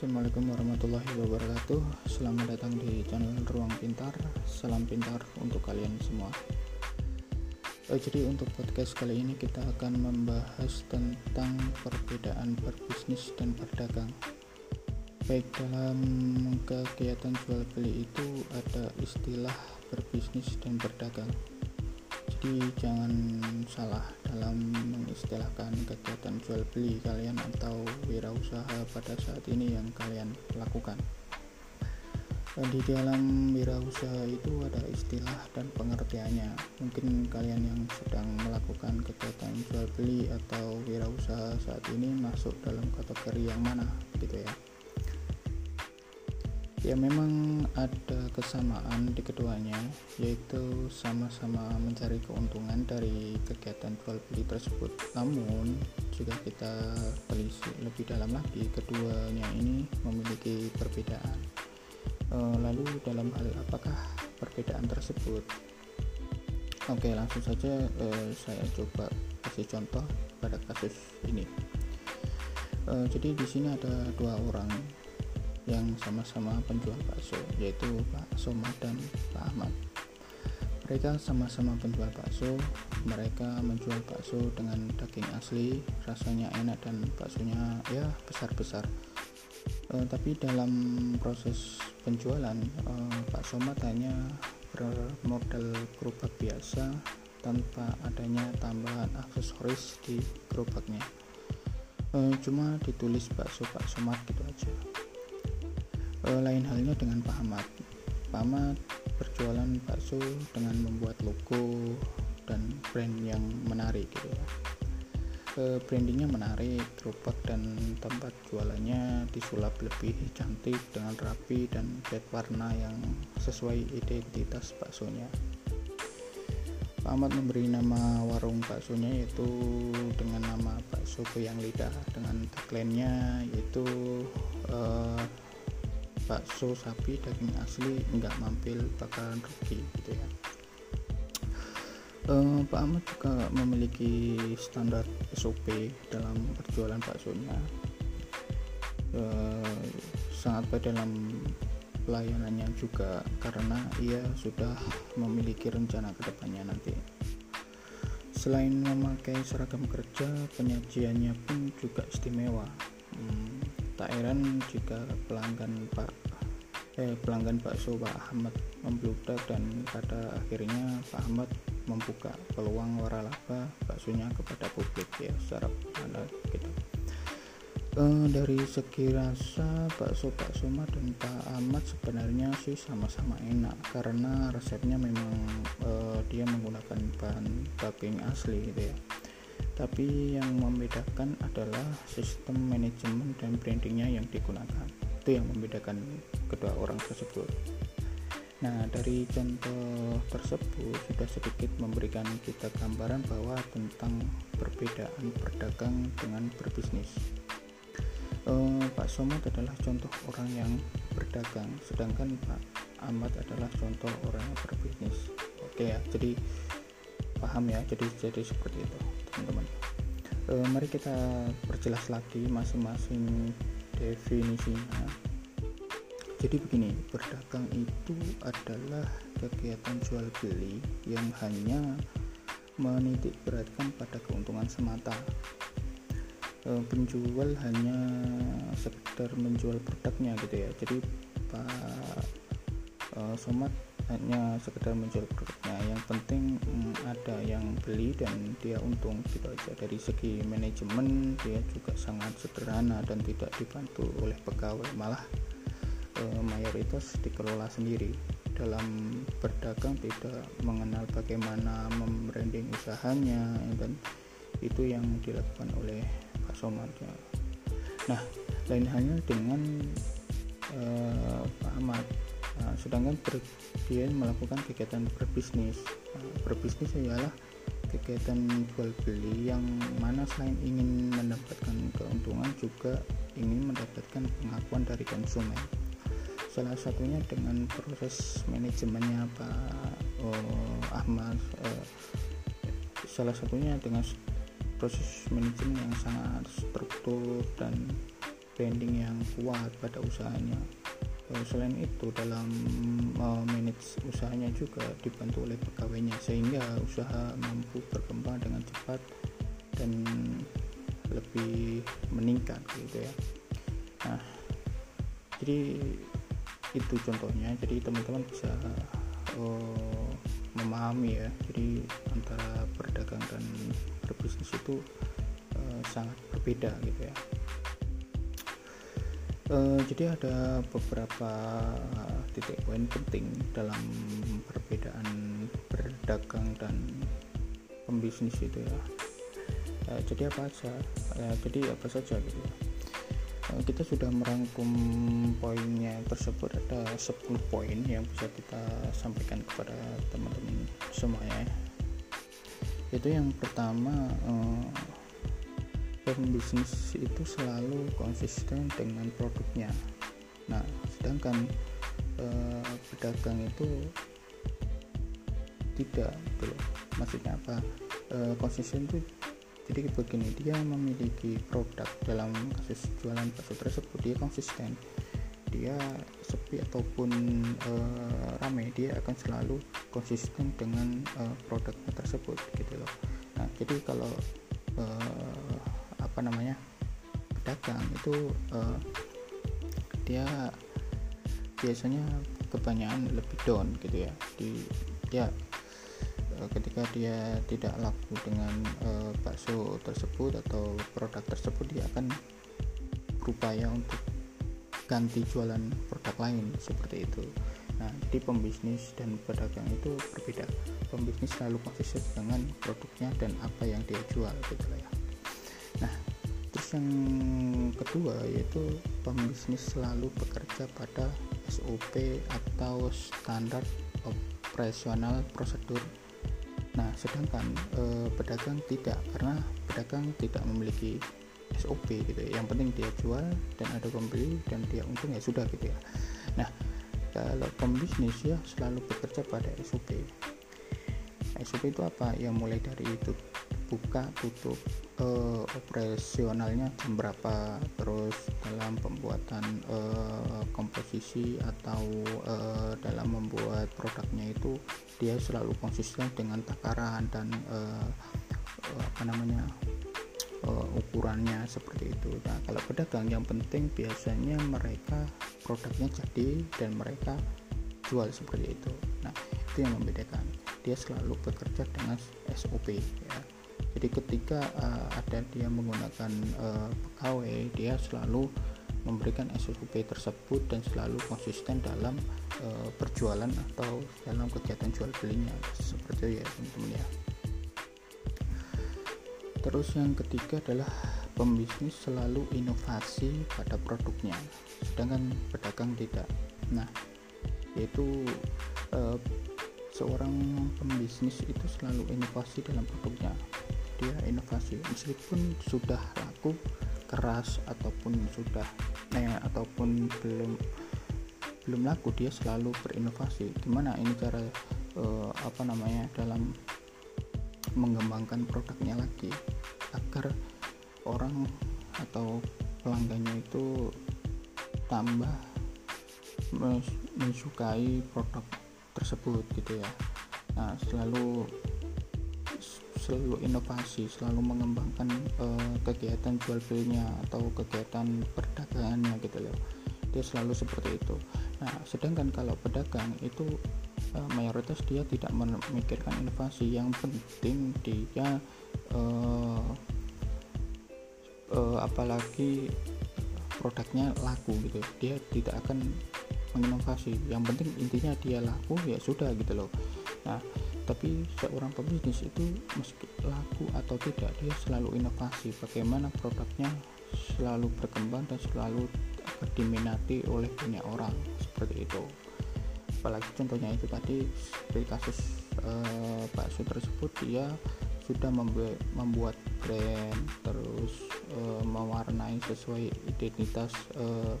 Assalamualaikum warahmatullahi wabarakatuh. Selamat datang di channel Ruang Pintar. Salam pintar untuk kalian semua. Eh, Jadi untuk podcast kali ini kita akan membahas tentang perbedaan berbisnis dan berdagang Baik dalam kegiatan jual beli itu ada istilah berbisnis dan berdagang jadi jangan salah dalam mengistilahkan kegiatan jual beli kalian atau wirausaha pada saat ini yang kalian lakukan. Di dalam wirausaha itu ada istilah dan pengertiannya. Mungkin kalian yang sedang melakukan kegiatan jual beli atau wirausaha saat ini masuk dalam kategori yang mana gitu ya ya memang ada kesamaan di keduanya yaitu sama-sama mencari keuntungan dari kegiatan jual beli tersebut. Namun jika kita telisik lebih dalam lagi keduanya ini memiliki perbedaan. E, lalu dalam hal apakah perbedaan tersebut? Oke langsung saja e, saya coba kasih contoh pada kasus ini. E, jadi di sini ada dua orang yang sama-sama penjual bakso yaitu Pak Somad dan Pak Ahmad mereka sama-sama penjual bakso mereka menjual bakso dengan daging asli rasanya enak dan baksonya ya besar-besar. E, tapi dalam proses penjualan e, Pak Somad hanya bermodel gerobak biasa tanpa adanya tambahan aksesoris di gerobaknya. E, cuma ditulis bakso Pak Somad gitu aja lain halnya dengan Pak Ahmad. Pak Ahmad berjualan bakso dengan membuat logo dan brand yang menarik gitu ya. E, brandingnya menarik gerobak dan tempat jualannya disulap lebih cantik dengan rapi dan cat warna yang sesuai identitas baksonya. Pak Ahmad memberi nama warung baksonya yaitu dengan nama bakso goyang lidah. Dengan tagline-nya yaitu uh, bakso sapi daging asli nggak mampir bakalan rugi gitu ya. Uh, Pak Ahmad juga memiliki standar SOP dalam perjualan baksonya. Uh, sangat baik dalam pelayanannya juga karena ia sudah memiliki rencana ke depannya nanti. Selain memakai seragam kerja penyajiannya pun juga istimewa. Hmm, tak heran jika pelanggan Pak eh, pelanggan bakso Pak Ahmad membludak dan pada akhirnya Pak Ahmad membuka peluang waralaba baksonya kepada publik. Ya secara ada gitu eh, dari segi rasa bakso Pak Soma dan Pak Ahmad sebenarnya sih sama-sama enak karena resepnya memang eh, dia menggunakan bahan daging asli gitu ya tapi yang membedakan adalah sistem manajemen dan brandingnya yang digunakan. Itu yang membedakan kedua orang tersebut. Nah dari contoh tersebut sudah sedikit memberikan kita gambaran bahwa tentang perbedaan berdagang dengan berbisnis. Uh, Pak Somad adalah contoh orang yang berdagang sedangkan Pak Ahmad adalah contoh orang yang berbisnis. Oke ya jadi paham ya jadi jadi seperti itu teman-teman. E, mari kita perjelas lagi masing-masing definisinya. Jadi begini berdagang itu adalah kegiatan jual beli yang hanya menitik beratkan pada keuntungan semata. E, penjual hanya sekedar menjual produknya gitu ya. Jadi Pak e, Somad hanya sekedar menjual produknya. Yang penting hmm, ada yang beli dan dia untung. Gitu aja. Dari segi manajemen dia juga sangat sederhana dan tidak dibantu oleh pegawai. Malah e, mayoritas dikelola sendiri. Dalam berdagang tidak mengenal bagaimana membranding usahanya dan itu yang dilakukan oleh Pak Somad ya. nah lain halnya dengan e, Pak Ahmad Nah, sedangkan ber, dia melakukan kegiatan berbisnis. Nah, berbisnis ialah kegiatan jual beli yang mana selain ingin mendapatkan keuntungan juga ingin mendapatkan pengakuan dari konsumen. Salah satunya dengan proses manajemennya Pak oh, Ahmad. Eh, salah satunya dengan proses manajemen yang sangat struktur dan branding yang kuat pada usahanya selain itu dalam uh, manage usahanya juga dibantu oleh pegawainya sehingga usaha mampu berkembang dengan cepat dan lebih meningkat gitu ya. Nah jadi itu contohnya. Jadi teman-teman bisa uh, memahami ya. Jadi antara berdagang dan berbisnis itu uh, sangat berbeda gitu ya uh, jadi ada beberapa titik poin penting dalam perbedaan berdagang dan pembisnis itu ya. Uh, jadi apa saja uh, jadi apa saja gitu. Ya Eh, kita sudah merangkum poinnya tersebut. Ada 10 poin yang bisa kita sampaikan kepada teman-teman semuanya itu yang pertama eh, pembisnis itu selalu konsisten dengan produknya. Nah sedangkan eh, pedagang itu tidak gitu maksudnya apa? Eh, konsisten itu jadi begini dia memiliki produk dalam kasus jualan bakso tersebut dia konsisten. Dia sepi ataupun e, rame dia akan selalu konsisten dengan e, produknya tersebut gitu loh. Nah jadi kalau e, apa namanya pedagang itu e, dia biasanya kebanyakan lebih down gitu ya. Di ya ketika dia tidak laku dengan uh, bakso tersebut atau produk tersebut dia akan berupaya untuk ganti jualan produk lain seperti itu. Nah di pembisnis dan pedagang itu berbeda. Pembisnis selalu konsisten dengan produknya dan apa yang dia jual gitu ya nah terus yang kedua yaitu pembisnis selalu bekerja pada SOP atau standar operasional prosedur Nah, sedangkan e, pedagang tidak karena pedagang tidak memiliki SOP gitu ya. Yang penting dia jual dan ada pembeli dan dia untung ya sudah gitu ya. Nah, kalau pembisnis ya selalu bekerja pada SOP. SOP itu apa? Ya mulai dari itu buka tutup uh, operasionalnya jam berapa terus dalam pembuatan uh, komposisi atau uh, dalam membuat produknya itu dia selalu konsisten dengan takaran dan uh, uh, apa namanya uh, ukurannya seperti itu. Nah kalau pedagang yang penting biasanya mereka produknya jadi dan mereka jual seperti itu. Nah itu yang membedakan. Dia selalu bekerja dengan SOP ya jadi ketika uh, ada dia menggunakan uh, pegawai dia selalu memberikan SOP tersebut dan selalu konsisten dalam uh, perjualan atau dalam kegiatan jual belinya. Seperti itu ya teman-teman ya. Terus yang ketiga adalah pembisnis selalu inovasi pada produknya sedangkan pedagang tidak. Nah yaitu uh, seorang pembisnis itu selalu inovasi dalam produknya dia inovasi. Meskipun sudah laku keras ataupun sudah eh, ataupun belum belum laku dia selalu berinovasi. Gimana ini cara eh, apa namanya dalam mengembangkan produknya lagi agar orang atau pelanggannya itu tambah mensukai produk tersebut gitu ya. Nah selalu selalu inovasi selalu mengembangkan uh, kegiatan jual belinya atau kegiatan perdagangannya gitu loh. Dia selalu seperti itu. Nah sedangkan kalau pedagang itu uh, mayoritas dia tidak memikirkan inovasi. Yang penting dia uh, uh, apalagi produknya laku gitu. Dia tidak akan menginovasi. Yang penting intinya dia laku ya sudah gitu loh. Nah tapi seorang pebisnis itu meski laku atau tidak dia selalu inovasi. Bagaimana produknya selalu berkembang dan selalu diminati oleh banyak orang seperti itu. Apalagi contohnya itu tadi seperti kasus eh, bakso tersebut dia sudah membuat brand terus eh, mewarnai sesuai identitas eh,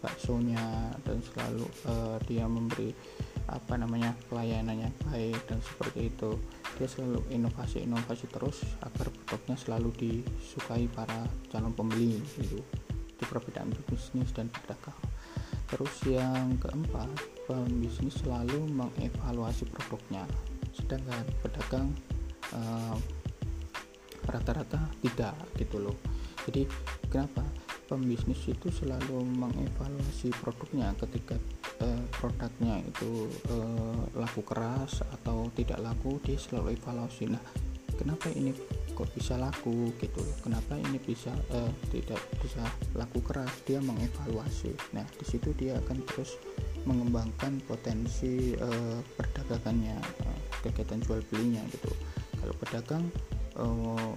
baksonya dan selalu eh, dia memberi apa namanya pelayanannya baik dan seperti itu. Dia selalu inovasi-inovasi terus agar produknya selalu disukai para calon pembeli gitu. Seperti perbedaan bisnis dan pedagang. Terus yang keempat pembisnis selalu mengevaluasi produknya. Sedangkan pedagang uh, rata-rata tidak gitu loh. Jadi kenapa? Pembisnis itu selalu mengevaluasi produknya ketika uh, produknya itu uh, laku keras atau tidak laku dia selalu evaluasi. Nah kenapa ini kok bisa laku gitu? Kenapa ini bisa uh, tidak bisa laku keras? Dia mengevaluasi. Nah di situ dia akan terus mengembangkan potensi uh, perdagangannya uh, kegiatan jual belinya gitu. Kalau pedagang uh,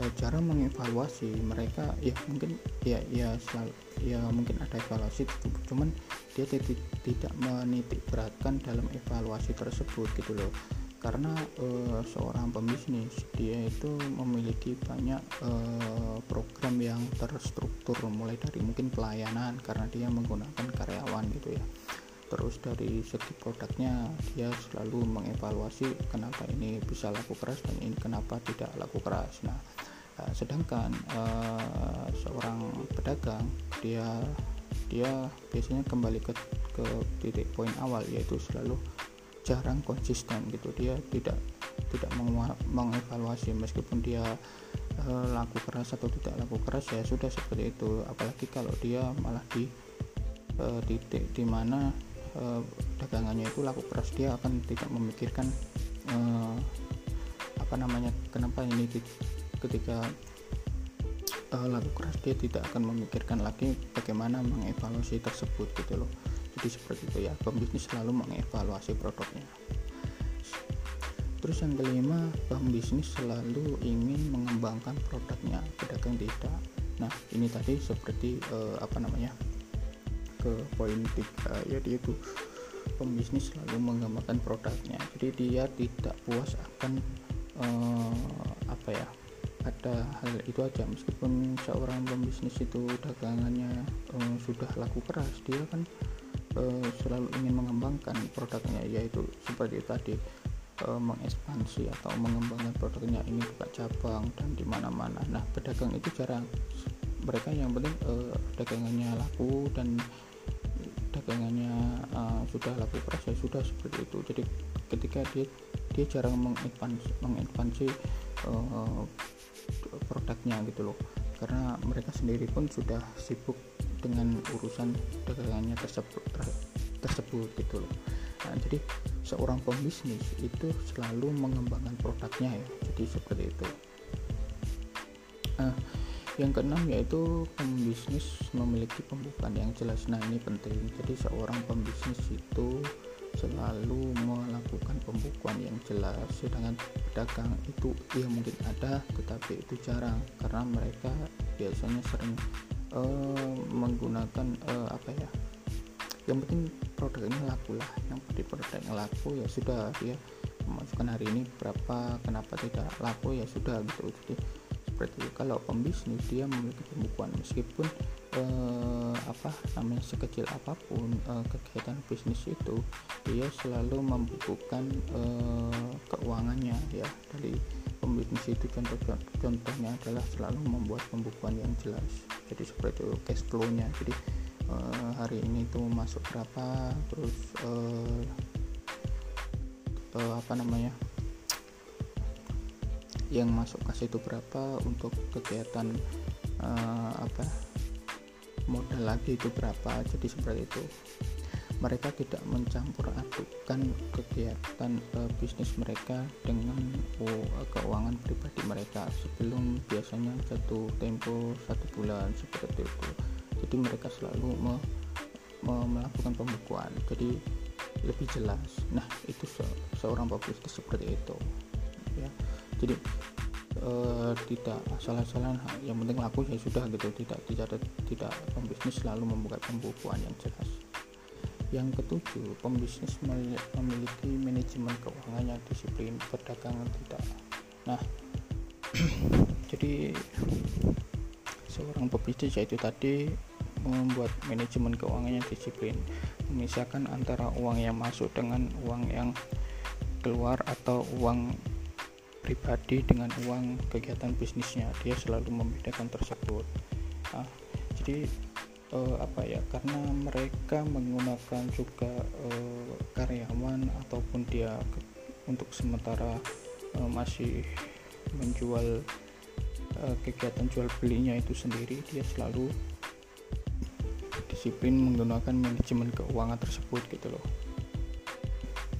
uh, cara mengevaluasi mereka ya mungkin ya ya selalu ya mungkin ada evaluasi cuman dia tidak tidak menitik beratkan dalam evaluasi tersebut gitu loh. Karena uh, seorang pembisnis dia itu memiliki banyak uh, program yang terstruktur mulai dari mungkin pelayanan karena dia menggunakan karyawan gitu ya. Terus dari segi produknya dia selalu mengevaluasi kenapa ini bisa laku keras dan ini kenapa tidak laku keras. Nah uh, sedangkan uh, seorang pedagang dia dia biasanya kembali ke ke titik poin awal yaitu selalu jarang konsisten gitu. Dia tidak tidak mengevaluasi. Meskipun dia e, laku keras atau tidak laku keras ya sudah seperti itu. Apalagi kalau dia malah di e, titik di mana e, dagangannya itu laku keras dia akan tidak memikirkan e, apa namanya kenapa ini ketika e, laku keras dia tidak akan memikirkan lagi bagaimana mengevaluasi tersebut gitu loh. Jadi seperti itu ya pembisnis selalu mengevaluasi produknya. Terus yang kelima pembisnis selalu ingin mengembangkan produknya pedagang tidak. Nah ini tadi seperti uh, apa namanya ke poin tiga yaitu itu. Pembisnis selalu mengembangkan produknya. Jadi dia tidak puas akan uh, apa ya ada hal itu aja meskipun seorang pembisnis itu dagangannya uh, sudah laku keras dia kan uh, selalu ingin mengembangkan produknya yaitu seperti tadi uh, mengekspansi atau mengembangkan produknya ini buka cabang dan di mana-mana. Nah, pedagang itu jarang mereka yang penting uh, dagangannya laku dan dagangannya uh, sudah laku keras ya sudah seperti itu. Jadi ketika dia dia jarang mengekspansi uh, produknya gitu loh. Karena mereka sendiri pun sudah sibuk dengan urusan dagangannya tersebut tersebut gitu loh. Nah, jadi seorang pembisnis itu selalu mengembangkan produknya ya. Jadi seperti itu. Nah, yang keenam yaitu pembisnis memiliki pembukaan yang jelas. Nah ini penting. Jadi seorang pembisnis itu selalu melakukan pembukuan yang jelas. Sedangkan pedagang itu ya mungkin ada tetapi itu jarang. Karena mereka biasanya sering uh, menggunakan uh, apa ya yang penting produknya laku lah. Yang penting produknya laku ya sudah dia memasukkan hari ini berapa kenapa tidak laku ya sudah gitu. Jadi seperti itu. Kalau pembisnis dia memiliki pembukuan. Meskipun eh, apa namanya sekecil apa pun eh, kegiatan bisnis itu dia selalu membukukan eh, keuangannya ya. Dari pembisnis itu contoh contohnya adalah selalu membuat pembukuan yang jelas. Jadi seperti itu cash flow-nya. Jadi uh, hari ini tuh masuk berapa terus uh, uh, apa namanya yang masuk kas itu berapa untuk kegiatan uh, apa modal lagi itu berapa jadi seperti itu. Mereka tidak mencampur adukan kegiatan uh, bisnis mereka dengan uh, keuangan pribadi mereka. Sebelum biasanya jatuh tempo satu bulan seperti itu. Jadi mereka selalu me, me, melakukan pembukuan. Jadi lebih jelas. Nah itu se, seorang pebisnis seperti itu. Ya. Jadi uh, tidak asal-asalan yang penting laku ya sudah gitu. Tidak tidak tidak pembisnis selalu membuka pembukuan yang jelas. Yang ketujuh, pembisnis memiliki manajemen keuangan yang disiplin, perdagangan tidak. Nah, jadi seorang pebisnis yaitu tadi membuat manajemen keuangan yang disiplin, memisahkan antara uang yang masuk dengan uang yang keluar atau uang pribadi dengan uang kegiatan bisnisnya. Dia selalu membedakan tersebut. nah, jadi uh, apa ya karena mereka menggunakan juga uh, karyawan ataupun dia untuk sementara uh, masih menjual uh, kegiatan jual belinya itu sendiri dia selalu disiplin menggunakan manajemen keuangan tersebut gitu loh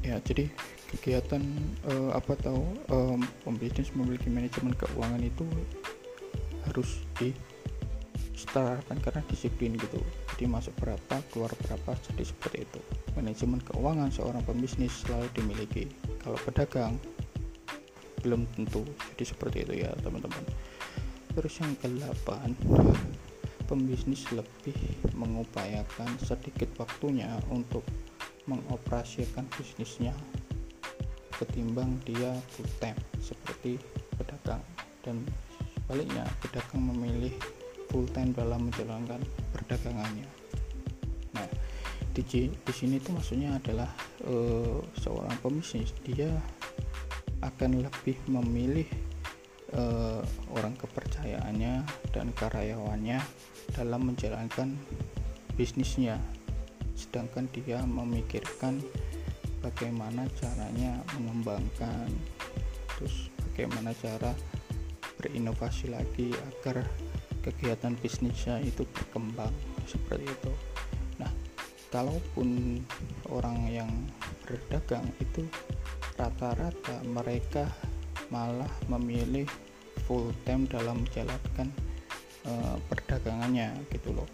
ya jadi kegiatan uh, apa tahu um, pembisnis memiliki manajemen keuangan itu harus di setarakan karena disiplin gitu. Jadi masuk berapa keluar berapa jadi seperti itu. Manajemen keuangan seorang pembisnis selalu dimiliki. Kalau pedagang belum tentu. Jadi seperti itu ya teman-teman. Terus yang ke-8 pembisnis lebih mengupayakan sedikit waktunya untuk mengoperasikan bisnisnya ketimbang dia full time seperti pedagang. Dan sebaliknya pedagang memilih full time dalam menjalankan perdagangannya. Nah, di, di sini itu maksudnya adalah e, seorang pembisnis dia akan lebih memilih e, orang kepercayaannya dan karyawannya dalam menjalankan bisnisnya. Sedangkan dia memikirkan bagaimana caranya mengembangkan terus bagaimana cara berinovasi lagi agar kegiatan bisnisnya itu berkembang seperti itu. Nah kalaupun orang yang berdagang itu rata-rata mereka malah memilih full time dalam menjalankan e, perdagangannya gitu loh.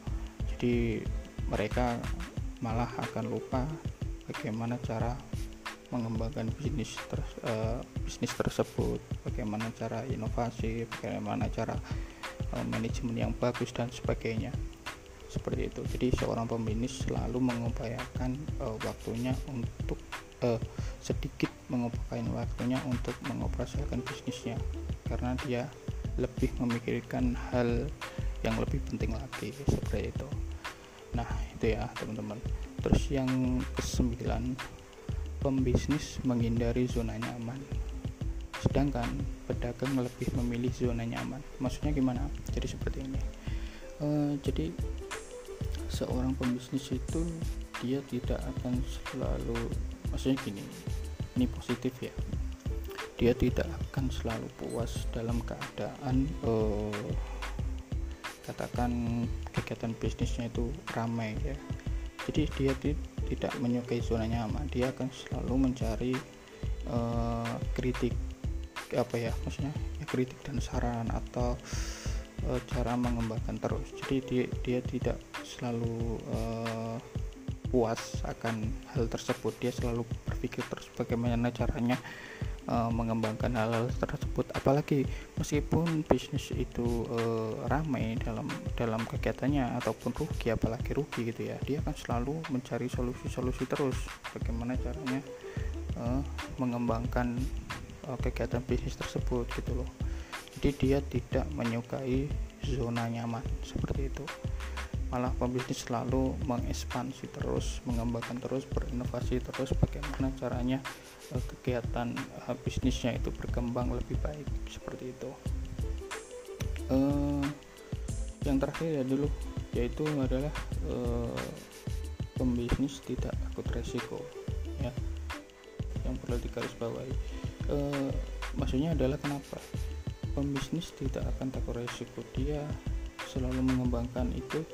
Jadi mereka malah akan lupa bagaimana cara mengembangkan bisnis ter, uh, bisnis tersebut, bagaimana cara inovasi, bagaimana cara uh, manajemen yang bagus dan sebagainya. Seperti itu. Jadi seorang pembisnis selalu mengupayakan uh, waktunya untuk uh, sedikit mengupayakan waktunya untuk mengoperasikan bisnisnya karena dia lebih memikirkan hal yang lebih penting lagi seperti itu. Nah, itu ya, teman-teman terus yang kesembilan pembisnis menghindari zona nyaman. Sedangkan pedagang lebih memilih zona nyaman. Maksudnya gimana? Jadi seperti ini. E, jadi seorang pembisnis itu dia tidak akan selalu maksudnya gini ini positif ya. Dia tidak akan selalu puas dalam keadaan e, katakan kegiatan bisnisnya itu ramai ya jadi dia tidak menyukai zona nyaman. Dia akan selalu mencari uh, kritik apa ya maksudnya ya kritik dan saran atau uh, cara mengembangkan terus. Jadi dia, dia tidak selalu uh, puas akan hal tersebut. Dia selalu berpikir terus bagaimana caranya uh, mengembangkan hal-hal tersebut. Apalagi meskipun bisnis itu uh, ramai dalam dalam kegiatannya ataupun rugi apalagi rugi gitu ya dia akan selalu mencari solusi-solusi terus. Bagaimana caranya uh, mengembangkan uh, kegiatan bisnis tersebut gitu loh. Jadi dia tidak menyukai zona nyaman seperti itu malah pembisnis selalu mengekspansi terus mengembangkan terus berinovasi terus bagaimana caranya uh, kegiatan uh, bisnisnya itu berkembang lebih baik. Seperti itu. Uh, yang terakhir ya dulu yaitu adalah uh, pembisnis tidak takut resiko ya. Yang perlu digarisbawahi. Uh, maksudnya adalah kenapa? Pembisnis tidak akan takut resiko. Dia selalu mengembangkan itu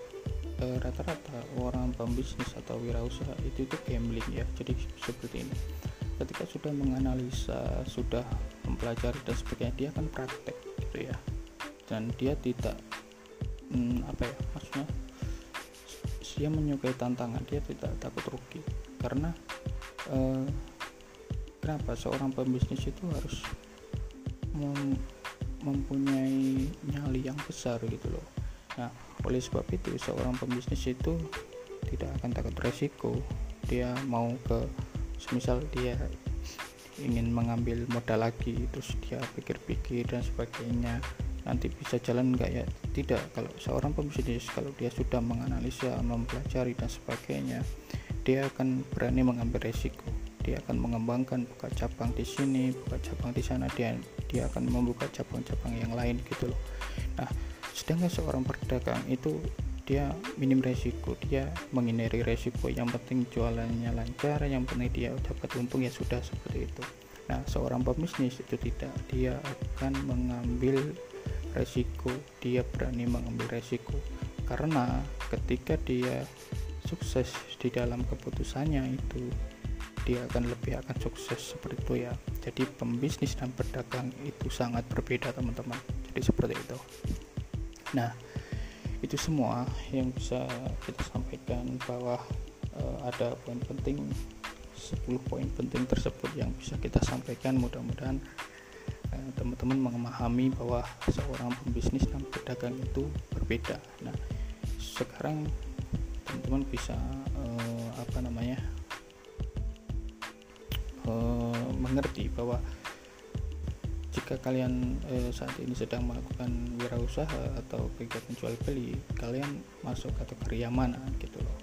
Eh, rata-rata orang pembisnis atau wirausaha itu itu gambling ya jadi seperti ini. Ketika sudah menganalisa sudah mempelajari dan sebagainya dia akan praktek gitu ya. Dan dia tidak hmm, apa ya maksudnya dia menyukai tantangan dia tidak takut rugi. Karena eh, kenapa seorang pembisnis itu harus mem mempunyai nyali yang besar gitu loh. Nah oleh sebab itu seorang pembisnis itu tidak akan takut resiko dia mau ke semisal dia ingin mengambil modal lagi terus dia pikir-pikir dan sebagainya nanti bisa jalan enggak ya? Tidak. Kalau seorang pembisnis kalau dia sudah menganalisa mempelajari dan sebagainya dia akan berani mengambil resiko. Dia akan mengembangkan buka cabang di sini buka cabang di sana. Dia dia akan membuka cabang-cabang yang lain gitu loh. Nah sedangkan seorang pedagang itu dia minim resiko. Dia menghindari resiko. Yang penting jualannya lancar yang penting dia dapat untung ya sudah seperti itu. Nah seorang pebisnis itu tidak. Dia akan mengambil resiko. Dia berani mengambil resiko. Karena ketika dia sukses di dalam keputusannya itu dia akan lebih akan sukses seperti itu ya. Jadi pembisnis dan pedagang itu sangat berbeda teman-teman. Jadi seperti itu nah itu semua yang bisa kita sampaikan bahwa uh, ada poin penting 10 poin penting tersebut yang bisa kita sampaikan. Mudah-mudahan uh, teman-teman memahami bahwa seorang pembisnis dan pedagang itu berbeda. Nah sekarang teman-teman bisa uh, apa namanya uh, mengerti bahwa jika kalian eh, saat ini sedang melakukan wirausaha atau kegiatan jual beli kalian masuk kategori yang mana gitu loh.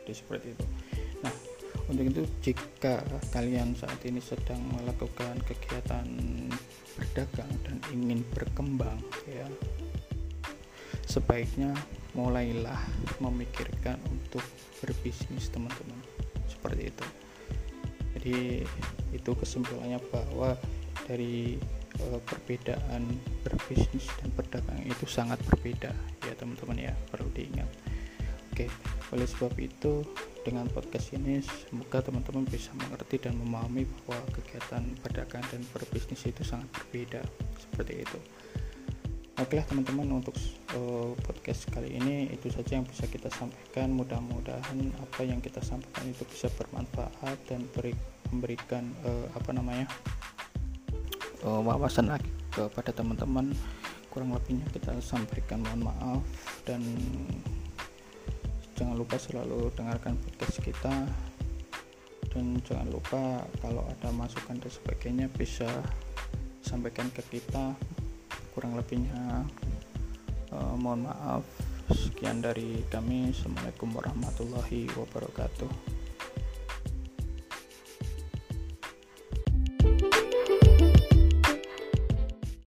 Jadi seperti itu. Nah untuk itu jika kalian saat ini sedang melakukan kegiatan berdagang dan ingin berkembang ya sebaiknya mulailah memikirkan untuk berbisnis teman-teman. Seperti itu. Jadi itu kesimpulannya bahwa dari perbedaan berbisnis dan berdagang itu sangat berbeda. Ya teman-teman ya perlu diingat. Oke oleh sebab itu dengan podcast ini semoga teman-teman bisa mengerti dan memahami bahwa kegiatan berdagang dan berbisnis itu sangat berbeda. Seperti itu. Oke lah teman-teman untuk uh, podcast kali ini itu saja yang bisa kita sampaikan. Mudah-mudahan apa yang kita sampaikan itu bisa bermanfaat dan beri, memberikan uh, apa namanya uh, wawasan lagi kepada teman-teman. Kurang lebihnya kita sampaikan mohon maaf dan jangan lupa selalu dengarkan podcast kita. Dan jangan lupa kalau ada masukan dan sebagainya bisa sampaikan ke kita. Kurang lebihnya uh, mohon maaf. Sekian dari kami. Assalamualaikum warahmatullahi wabarakatuh